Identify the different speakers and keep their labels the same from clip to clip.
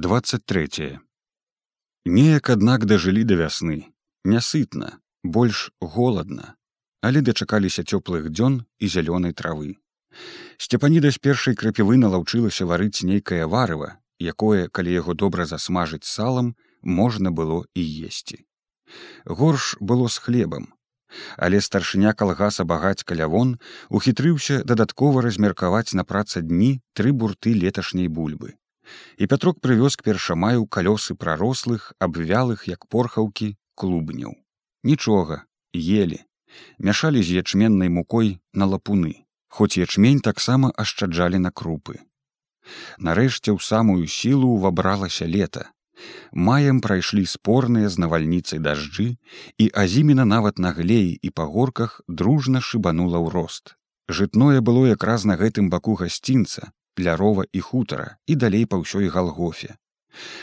Speaker 1: 23 неяк аднак дажылі да вясны. Нясытна больш голадна. Але дачакаліся цёплых дзён і зялёнай травы. Сцепаніда з першай крапівы налаўчылася варыць нейкае варыва якое калі яго добра засмажыць салам можна было і есці. Горш было з хлебам. Але старшыня калгаса багаць калявон ухітрыўся дадаткова размеркаваць на праца дні тры бурты леташняй бульбы і пятрок прывёз к першамаю калёсы прарослых абвялых як порхаўкі клубняў. Нічога ели мяшалі з ячменнай мукой на лапуны хоць ячмень таксама ашчаджалі на крупы. Нарэшце ў самую сілу ўвабралася лета. Маем прайшлі спорныя з навальніцай дажджы і азімена нават на глеі і па горках дружна шыбанула ў рост. Жытное было якраз на гэтым баку гасцінца для рова і хутара і далей па ўсёй галгофе.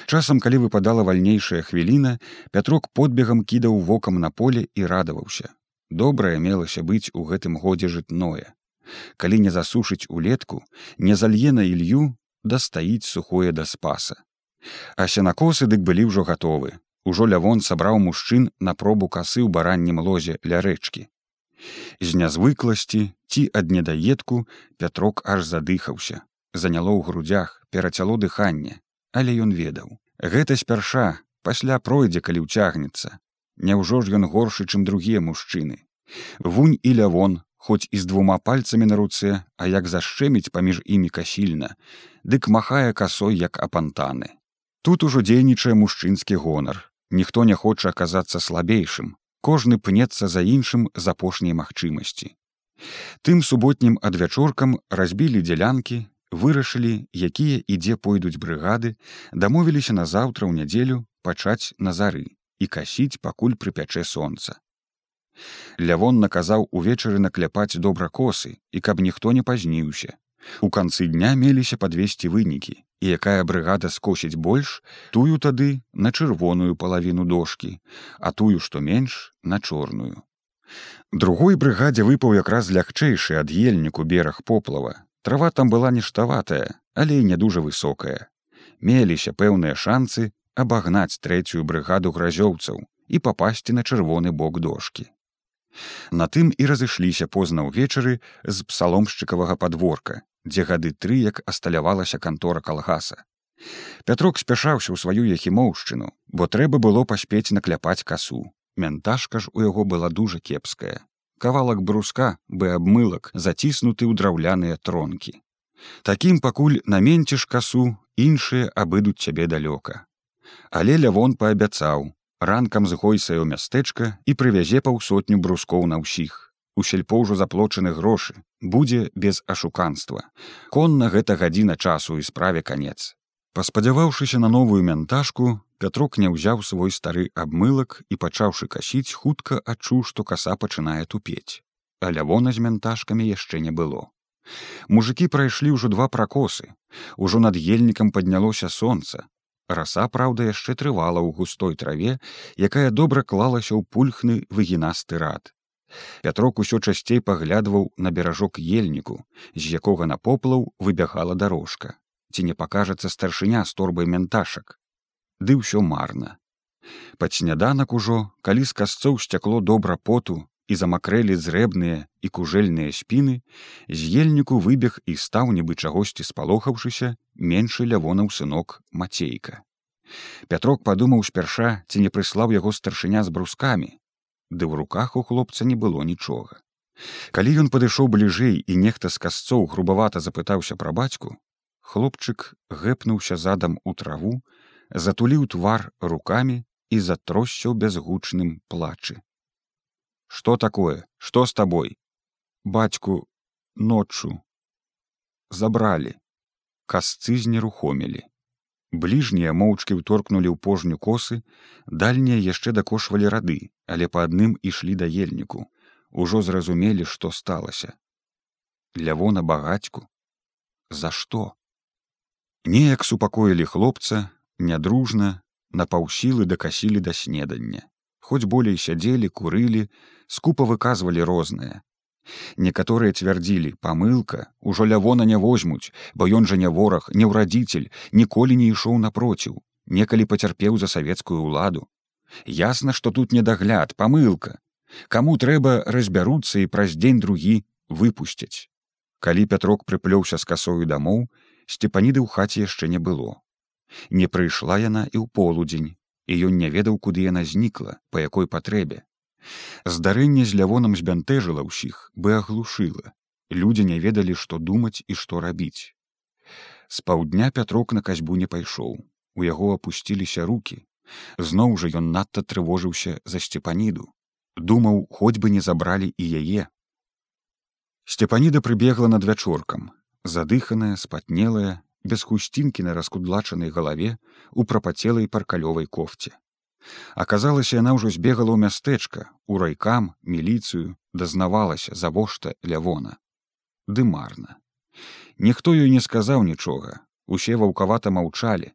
Speaker 1: Часам калі выпадала вальнейшая хвіліна пятрок подбегам кідаў вокам на поле і радаваўся. Добрае мелася быць у гэтым годзе жытное. Калі не засушыць улетку не залье на ілью дастаіць сухое да спаса. А сенакосы дык былі ўжо гатовы. Ужо лявон сабраў мужчын на пробу касы ў бараннім лозе ля рэчкі. З нязвыкласці ці ад недаедку пятрок аж задыхаўся, заняло ў грудях, перацяло дыханне, але ён ведаў. Гэта спярша пасля пройдзе, калі ўцягнецца. Няўжо ж ён горшы, чым другія мужчыны. Вунь і лявон, хоць і з двума пальцамі на руцэ, а як зашчэміць паміж імі касільна, дык махае касой як апантаны. Тут ужо дзейнічае мужчынскі гонар. Ніхто не хоча аказацца слабейшым. Кожны пнецца за іншым з апошняй магчымасці. Тым суботнім адвячоркам разбілі дзялянкі, вырашылі, якія і дзе пойдуць брыгады, дамовіліся на заўтра ў нядзелю пачаць на зары і касіць пакуль прыпячэ сонца. Лявон наказаў увечары накляпаць добра косы і каб ніхто не пазніўся. У канцы дня меліся падвесці вынікі, і якая брыгада скосіць больш тую тады на чырвоную палавіну дошки а тую што менш на чорную другой брыгадзе выпаў якраз лягчэйшы ад ельніку бераг поплава трава там была ніштаватая але і не дужа высокая меліся пэўныя шанцы абагнаць трэцюю брыгаду гразёўцаў і папасці на чырвоны бок дошки на тым і разышліся позна ўвечары з псаломшчыкавага подворка дзе гады тры як асталявалася кантора калгаса. Пятрок спяшаўся ў сваю яхімоўшчыну, бо трэба было паспець накляпаць касу. Менташка ж у яго была дужа кепская. Кавалак бруска бы абмылак заціснуты ў драўляныя тронкі. Такім пакуль наменціш касу іншыя абыдуць цябе далёка. Але лявон паабяцаў, ранкам згойсае ў мястэчка і прывязе паўсотню брускоў на ўсіх у сельпо ўжо заплочаны грошы будзе без ашуканства конна гэта гадзіна часу і справе канец паспадзяваўшыся на новую менташку пятрок не ўзяў свой стары абмылак і пачаўшы касіць хутка адчуў што каса пачынае тупець. А лявона з менташкамі яшчэ не было. Мужикі прайшлі ўжо два пракосы. Ужо над ельнікам паднялося сонца. Раса праўда яшчэ трывала ў густой траве якая добра клалася ў пульхны выгінасты рад. Пятрок усё часцей паглядваў на беражок ельніку, з якога на поплаў выбягала дарожка, ці не пакажацца старшыня з торбай менташак. Ды ўсё марна. Пад сняданак ужо, калі з касцоў сцякло добра поту і замакрэлі зрэбныя і кужэльныя спіны, з ельніку выбег і стаў нібы чагосьці спалохаўшыся меншы лявонаў сынок мацейка. Пятрок падумаў спярша, ці не прыслаў яго старшыня з брускамі, ды ў руках у хлопца не было нічога. Калі ён падышоў бліжэй і нехта з касцоў грубавата запытаўся пра бацьку, хлопчык гэпнуўся задам у траву, затуліў твар рукамі і затросся бязгучным плачы. Што такое, што з табой? Бацьку ноччу забралі, касцы знерухомілі. Бліжнія моўчкі ўторкнулі ў пожню косы, дальнія яшчэ дакошвалі рады, але па адным ішлі да ельніку. Ужо зразумелі, што сталася. Лявона багацьку. За што? Неяк супакоілі хлопца, нядружна, на паўсілы дакасілі да снедання. Хоць болей сядзелі, курылі, скупа выказвалі рознае. Некаторыя цвярдзілі памылка ужо лявона не возьмуць, бо ён жа не вораг, не ўрадзіцель, ніколі не ішоў напроціў, некалі пацярпеў за савецкую ўладу. Ясна, што тут недагляд, памылка. Каму трэба разбяруцца і праз дзень другі выпусцяць. Калі пятрок прыплёўся з касою дамоў, сцепаніды ў хаце яшчэ не было. Не прыйшла яна і ў полудзень, і ён не ведаў, куды яна знікла, па якой патрэбе. Здарэнне з лявонам збянтэжыла ўсіх, бы аглушыла. Людзі не ведалі, што думаць і што рабіць. З паўдня пятрок на касьбу не пайшоў. У яго апусціліся руки. Зноў жа ён надта трывожыўся за сцепаніду. Думаў, хоць бы не забралі і яе. Сцепаніда прыбегла над вячоркам, задыханая, спатнелая, без хусцінкі на раскудлачанай галаве у прапацелай паркалёвай кофце. Аказалася, яна ўжо збегала ў мястэчка, у райкам, міліцыю, дазнавалася завошта лявона. Ды марна. Ніхто ёй не сказаў нічога, усе ваўкавата маўчалі.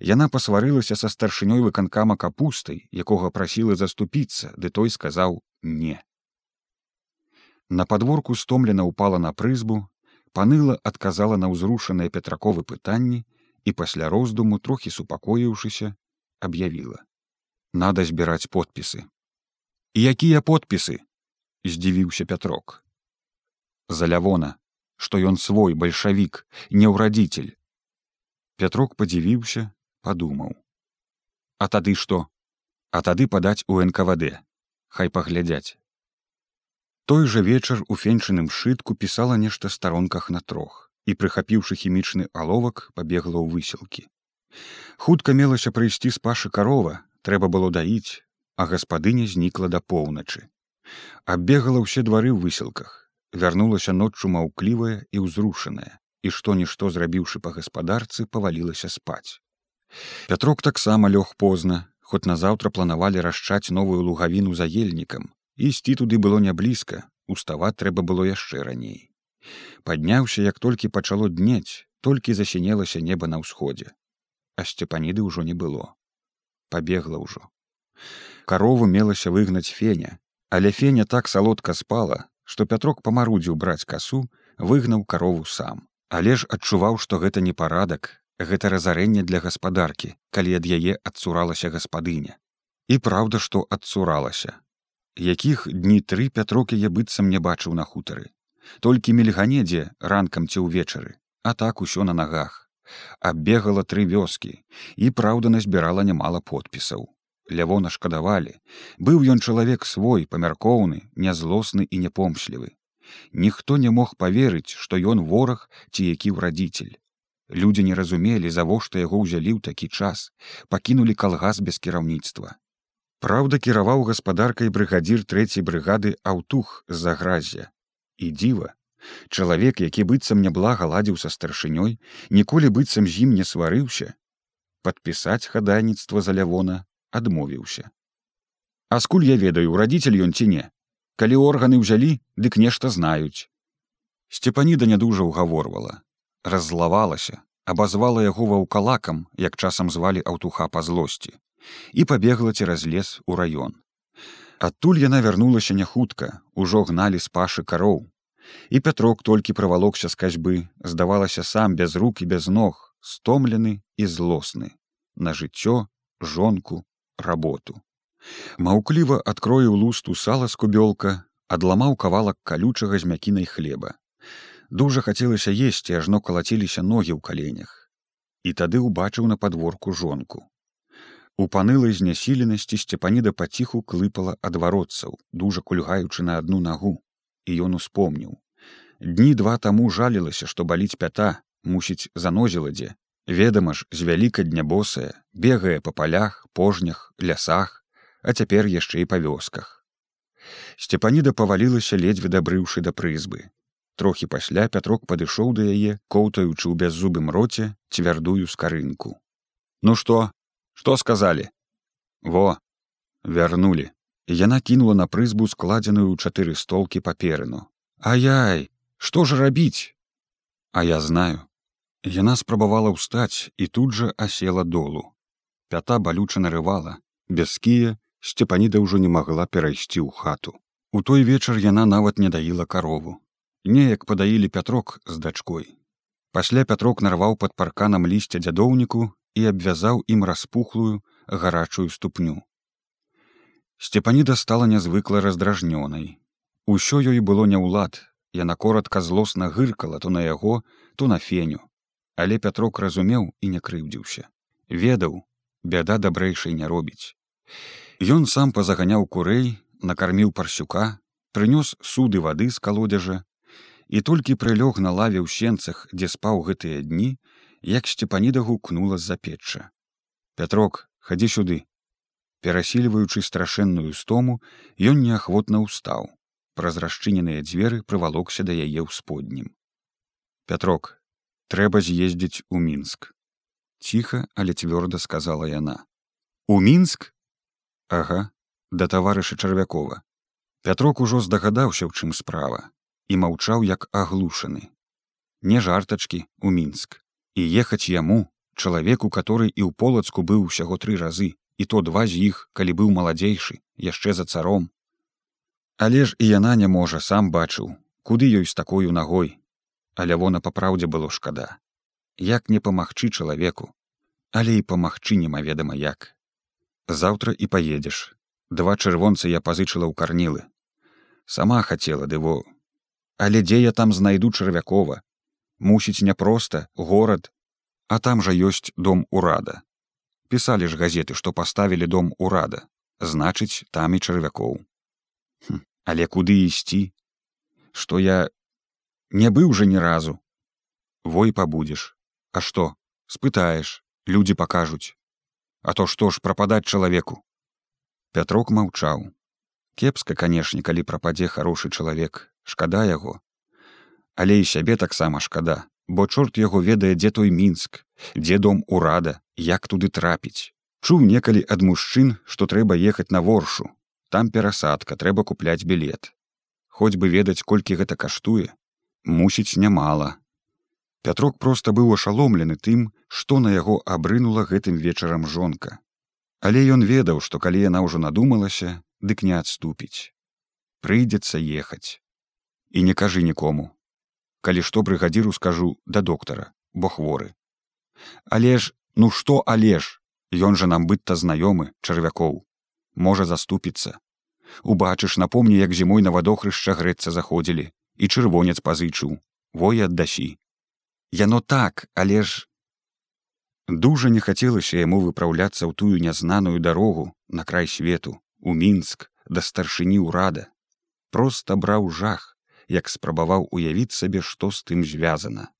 Speaker 1: Яна пасварылася са старшынёй выканкама капустай, якога прасіла заступіцца, ды той сказаў не. На падворку стомлена ўпала на прызбу, паныла адказала на ўзрушаныя петраковы пытанні і пасля роздуму трохі супакоіўшыся аб'явіла надо збіраць подпісы якія подпісы здзівіўся пятрок за лявона што ён свой бальшавік неўрадзіцель пятрок падзівіўся падумаў а тады што а тады падаць у нквд хай паглядзяць той жа вечар у фенчаным шытку пісала нешта старонках на трох і прыхапіўшы хімічны аловак пабегла ў высілкі хутка мелася прыйсці з пашы карова трэба было даіць а гаспадыня знікла да поўначы. Аббегала ўсе двары ў высілках вярнулася ноччу маўклівая і ўзрушаная і што нішто зрабіўшы па гаспадарцы павалілася спаць. Пятрок таксама лёг позна хоць назаўтра планавалі расчаць новую лугавіну за ельнікам ісці туды было не блізка уставаць трэба было яшчэ раней падняўся як толькі пачало днець толькі засінелася неба на ўсходзе а сцепаніды ўжо не было пабегла ўжо. Карову мелася выгнаць феня, але феня так салодка спала, што пятрок памарудзіў браць касу, выгнаў карову сам. Але ж адчуваў, што гэта не парадак, гэта разарэнне для гаспадаркі, калі ад яе адцуралася гаспадыня. І праўда, што адцуралася. Якіх дні тры пятрок яе быццам не бачыў на хутары. Толькі мільганедзе ранкам ці ўвечары, а так усё на нагах. Аббегала тры вёскі і праўда назбірала нямала подпісаў. Лявона шкадавалі быў ён чалавек свой памяркоўны нязлосны і непомслівы. Ніхто не мог паверыць што ён вораг ці які ўрадзіцель. Людзі не разумелі завошта яго ўзялі ў такі час. Пакінулі калгас без кіраўніцтва Праўда кіраваў гаспадаркай брыгадзір трэцяй брыгады аўтух з-за гразя. І дзіва. Чалавек які быццам няблага ладзіў са старшынёй ніколі быццам з ім не сварыўся падпісаць хадайніцтва за лявона адмовіўся. А скуль я ведаю радзіцель ён ці не? Калі органы ўзялі дык нешта знаюць. Сцепаніда нядужа ўгаворвала. Раззлавалася абазвала яго ваўкалакам як часам звалі аўтуха па злосці і пабегла цераз лес у раён адтуль яна вярнулася не хутка ужо гналі з пашы кароў і пятрок толькі правалокся з касьбы здавалася сам без рук і без ног стомлены і злосны на жыццё жонку работу. Маўкліва адкроіў лусту сала з кубёлка адламаў кавалак калючага з мякінай хлеба дужа хацелася есці ажно калаціліся ногі ў каленях і тады ўбачыў на падворку жонку у панылай знясіленасці сцепаніда паціху клыпала адваротцаў дужа кульгаючы на адну нагу. І ён успомніў. Дні два таму жалілася што баліць пята мусіць занозіла дзе. Ведама ж з вяліка днябосая бегае па палях пожнях лясах а цяпер яшчэ і па вёсках сцепаніда павалілася ледзьве дабрыўшы да прызбы. Трохі пасля пятрок падышоў да яе коўтаючы ў бяззубым роце цвярдую скарынку. Ну што што сказалі во вярнулі яна кінула на прызбу складзеную ў чатыры столкі паперыну ай-яй что ж рабіць а я знаю. Яна спрабавала ўстаць і тут жа асела долу. Пята балюча нарывала. Без кія сцепаніда ўжо не магла перайсці ў хату. У той вечар яна нават не даіла карову. Неяк падаілі пятрок з дачкой. Пасля пятрок нарваў пад парканам лісця дзядоўніку і абвязаў ім распухлую гарачую ступню. Сцепаніда стала нязвыкла раздражнёнай. Усё ёй было не ўлад, яна коротка злосна гыркала то на яго, то на феню, але пятрок разумеў і не крыўдзіўся. ведаў, бяда дабрэйшай не робіць. Ён сам пазаганяў курэй, накарміў парсюка, прынёс суды вады з калодзяжа і толькі прылёг на лаве ў сенцах, дзе спаў гэтыя дні, як сцепаніда гукнула з-за печча. Пятрок, хадзі сюды. Перасільваючы страшэнную стому, ён неахвотна ўстаў. Праз расчыненыя дзверы прывалокся да яе ўсподнім. Пятрок, трэба з'ездзіць у мінск. Ціха, але цвёрда сказала яна. У мінск? Ага, да таварыша чарвякова. Пятрок ужо здагадаўся, у чым справа і маўчаў як аглушаны. Не жартачкі у мінск і ехаць яму чалавеку, который і ў полацку быў усяго тры разы і то два з іх, калі быў маладзейшы яшчэ за царом. Але ж і яна не можа сам бачыў, куды ёй з такою нагой, а лявона па праўдзе было шкада. Як не памагчы чалавеку, але і памагчы немаведама як. Заўтра і паедзеш, два чырвонцы я пазычыла ў карнілы сама хацела дыво але дзе я там знайду чарвякова мусіць няпроста горад а там жа ёсць дом урада. Пісалі ж газеты што паставілі дом урада. Значыць там і чарвякоў хм, але куды ісці што я не быў жа ні разу. Вой пабудзеш а што спытаеш людзі пакажуць а то што ж прападаць чалавеку Пятрок маўчаў. Кепска, канешне, калі прападзе харошы чалавек, шкада яго. Але і сябе таксама шкада, бо чорт яго ведае, дзе той мінск, дзе дом урада, як туды трапіць. Чуў некалі ад мужчын, што трэба ехаць на воршу. Там перасадка трэба купляць білет. Хоць бы ведаць, колькі гэта каштуе, мусіць нямала. Пятрок проста быў ашаломлены тым, што на яго абрынула гэтым вечарам жонка. Але ён ведаў, што калі яна ўжо надумалася, дык не адступіць. Прыйдзецца ехаць. І не кажы нікому. Калі што брыгадзіру скажу да доктара, бо хворы. Але ж, ну што алеж, Ён жа нам быць-то знаёмы чарвякоў, можа заступіцца. Убачыш, напомні, як зімой на вадохрышча грэцца заходзілі і чырвонец пазычыў, во і аддасі. Яно так, але ж Дужа не хацелася яму выпраўляцца ў тую нязнаную дарогу на край свету, у мінск да старшыні ўрада. Проста браў жах, як спрабаваў уявіць сабе, што з тым звязана.